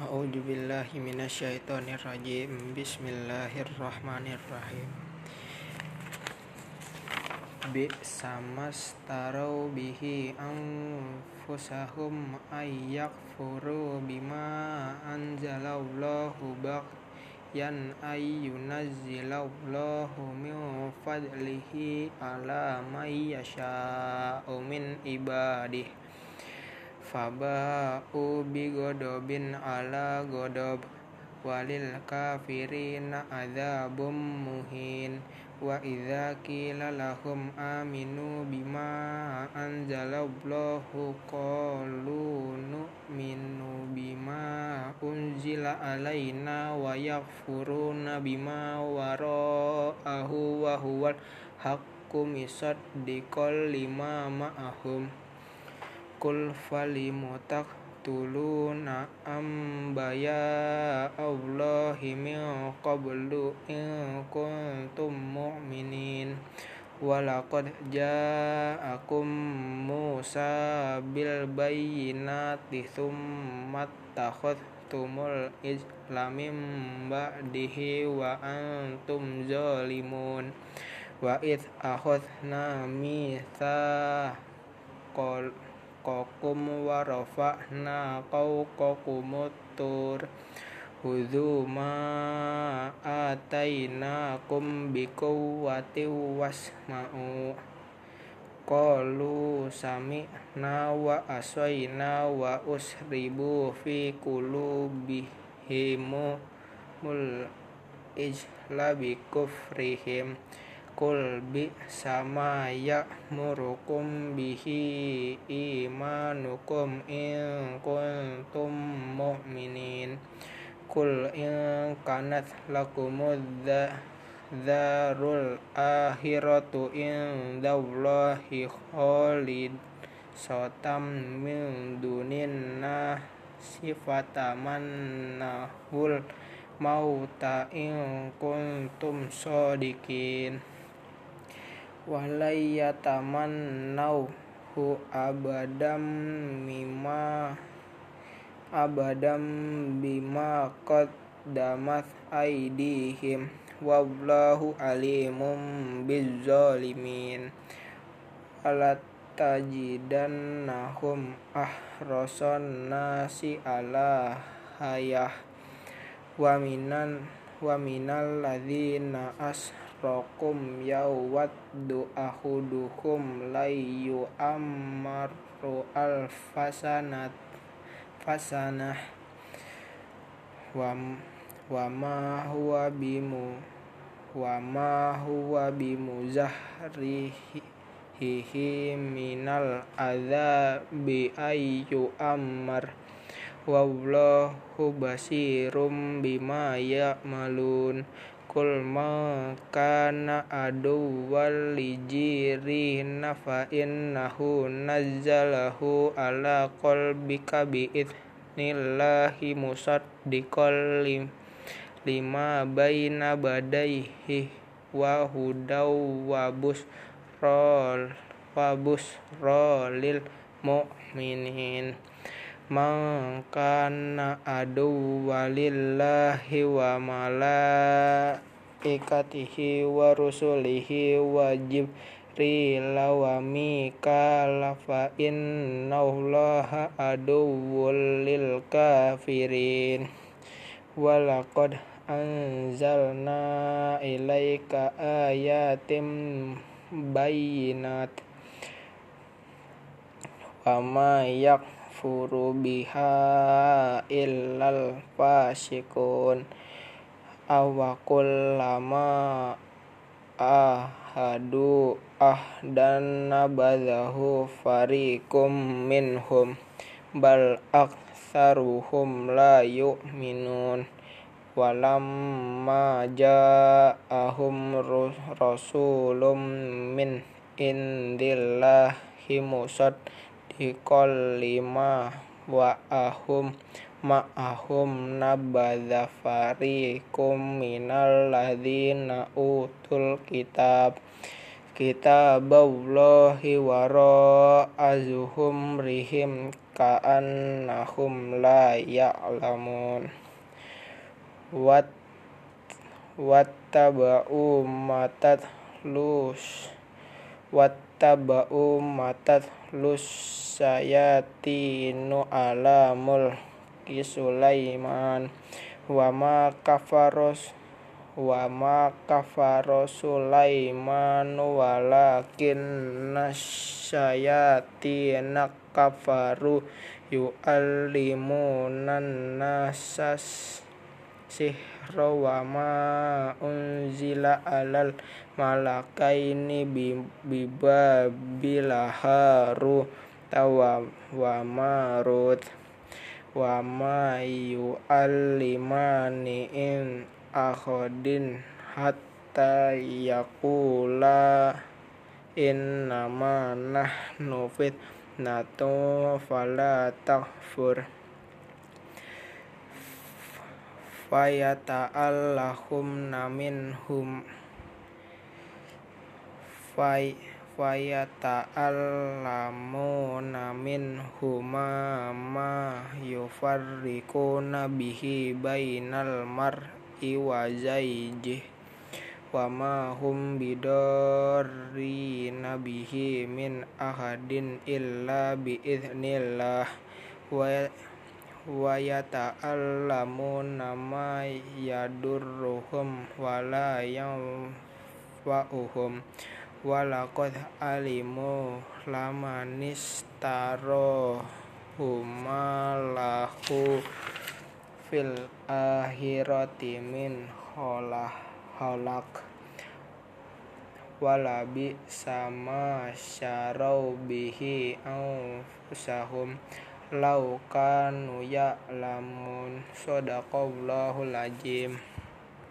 A'udzu billahi minasyaitonir rajim. Bismillahirrahmanirrahim. Bi samastarau bihi anfusahum ayyakfuru bima anzalallahu baghyan ayyunazzilallahu min fadlihi ala may yasha'u min ibadihi faba'u bigodobin ala godob walil kafirina adzabum muhin. Wa idza qila lahum aminu bima anzalallahu qalu nu'minu bima unzila alaina wa yakfuruna bima wara'ahu wa huwal haqqu misaddiqal lima ma'ahum Kul falimutak tuluna ambaya Allahi min qablu in kuntum mu'minin. Walaqad ja'akum Musa bil bayyinati thumma takhadtumul ijla min ba'dihi wa antum zalimun. Wa idh akhadna mitsaqal fawqakum wa rafa'na fawqakumut tur Hudhu ma atainakum biquwwati wasma'u. Qalu sami'na wa aswayna wa usribu fi qulubihimul ijla bikufrihim Qul bi sama ya'murukum bihi imanukum in kuntum mu'minin. Qul in kanat lakumud darul akhiratu indallahi khalid sotam min dunin nasi fatamannahul mauta in kuntum sodikin walayyatamannauhu abadam mimma abadam bima qaddamat aydihim. Wallahu alimum bizzalimin alat tajidannahum ahrasan nasi ala hayah. Wa minan wa minal ladzina asrakum yawaddu ahuduhum layu ammaru alfasanat fasanah. Wa wa ma huwa bimu wa ma huwa bimuzahrihi minal adzabi ayyu ammar wallahu basirum bima ya'malun Kul ma kana aduwwal lijirina fa innahu nazzalahu ala qalbika bi'idnillahi musaddiqal lima baina badaihi wa hudaw wa busrol wa busra lil mu'minin man kana aduwwa lillahi wa malaikatihi wa rusulihi wa jibril wa mikala fa innallaha aduwwul lil kafirin. Walaqad anzalna ilaika ayatim bayyinat. Wa ma yak yakfuru biha illal fasikun awakul lama ahadu ahdan nabadahu farikum minhum. Bal aktsaruhum la yu'minun. Walamma ja'ahum rasulum min indillahi musad dikol lima wa ahum ma'ahum nabadha farikum minal ladhina utul kitab. Kitaballahi wara azuhum rihim ka'annahum la ya'lamun. Wat wattaba'u matat lus wattaba'u matat lus sayatinu ala mulki Sulaiman. Wa ma kafaros wa ma kafaro Sulaiman walakin nasyayatina kafaru yu'allimunan nasas sihra wa ma unzila alal malakaini bibabil haru tawa wa marut wa ma yu'allimani in akhodin hatta yakula innama nahnu fitnatu fala takfur fayata'allahum minhum fay fayata'allamuna minhuma ma yufarriquna bihi bainal mar wa zaijih. Wa ma hum bidarrina bihi min ahadin illa bi idznillah wa wa yata'allamuna ma yadurruhum wa la yanfa'uhum. Wa laqad alimu lamanistaro huma lahu fil akhirati min kholah kholak walabi sama syarau bihi anfusahum law kanu ya'lamun sadaqallahul azim